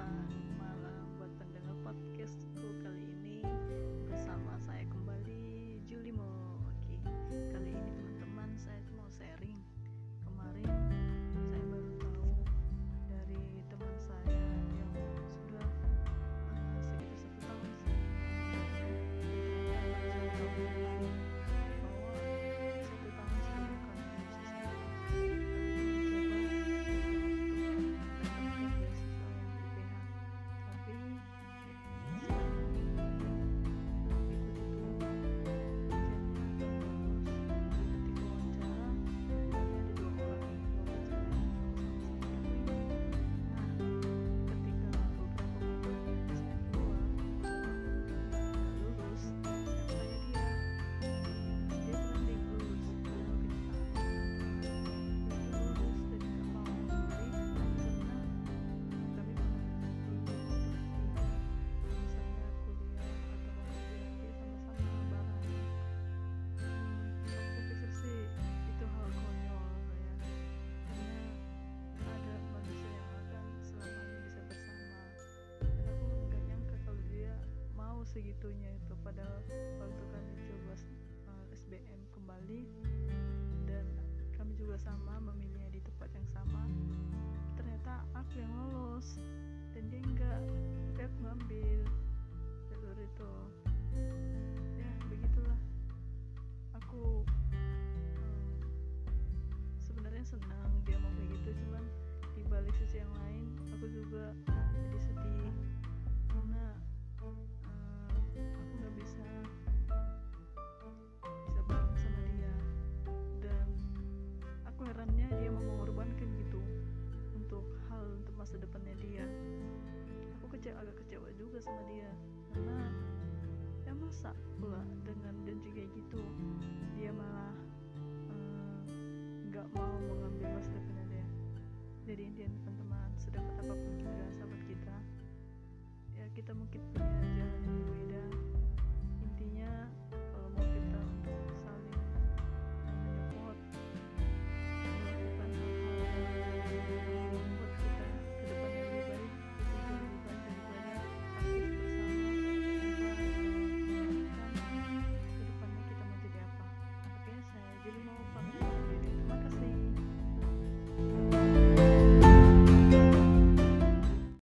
pa. Waktunya itu. Pada waktu kami coba uh, SBM kembali dan kami juga sama memilihnya di tempat yang sama ternyata aku yang lolos dan dia enggak aku ngambil. Jalur itu. Ya begitulah. Aku um, sebenarnya senang dia mau kayak gitu cuman di balik sisi yang lain aku juga agak kecewa juga sama dia. Karena ya masa pula dengan janji kayak gitu. Dia malah eh, nggak mau mengambil masa depannya dia jadi intinya teman-teman. Sedekat apa pun kita sahabat kita. Ya kita mungkin punya jalan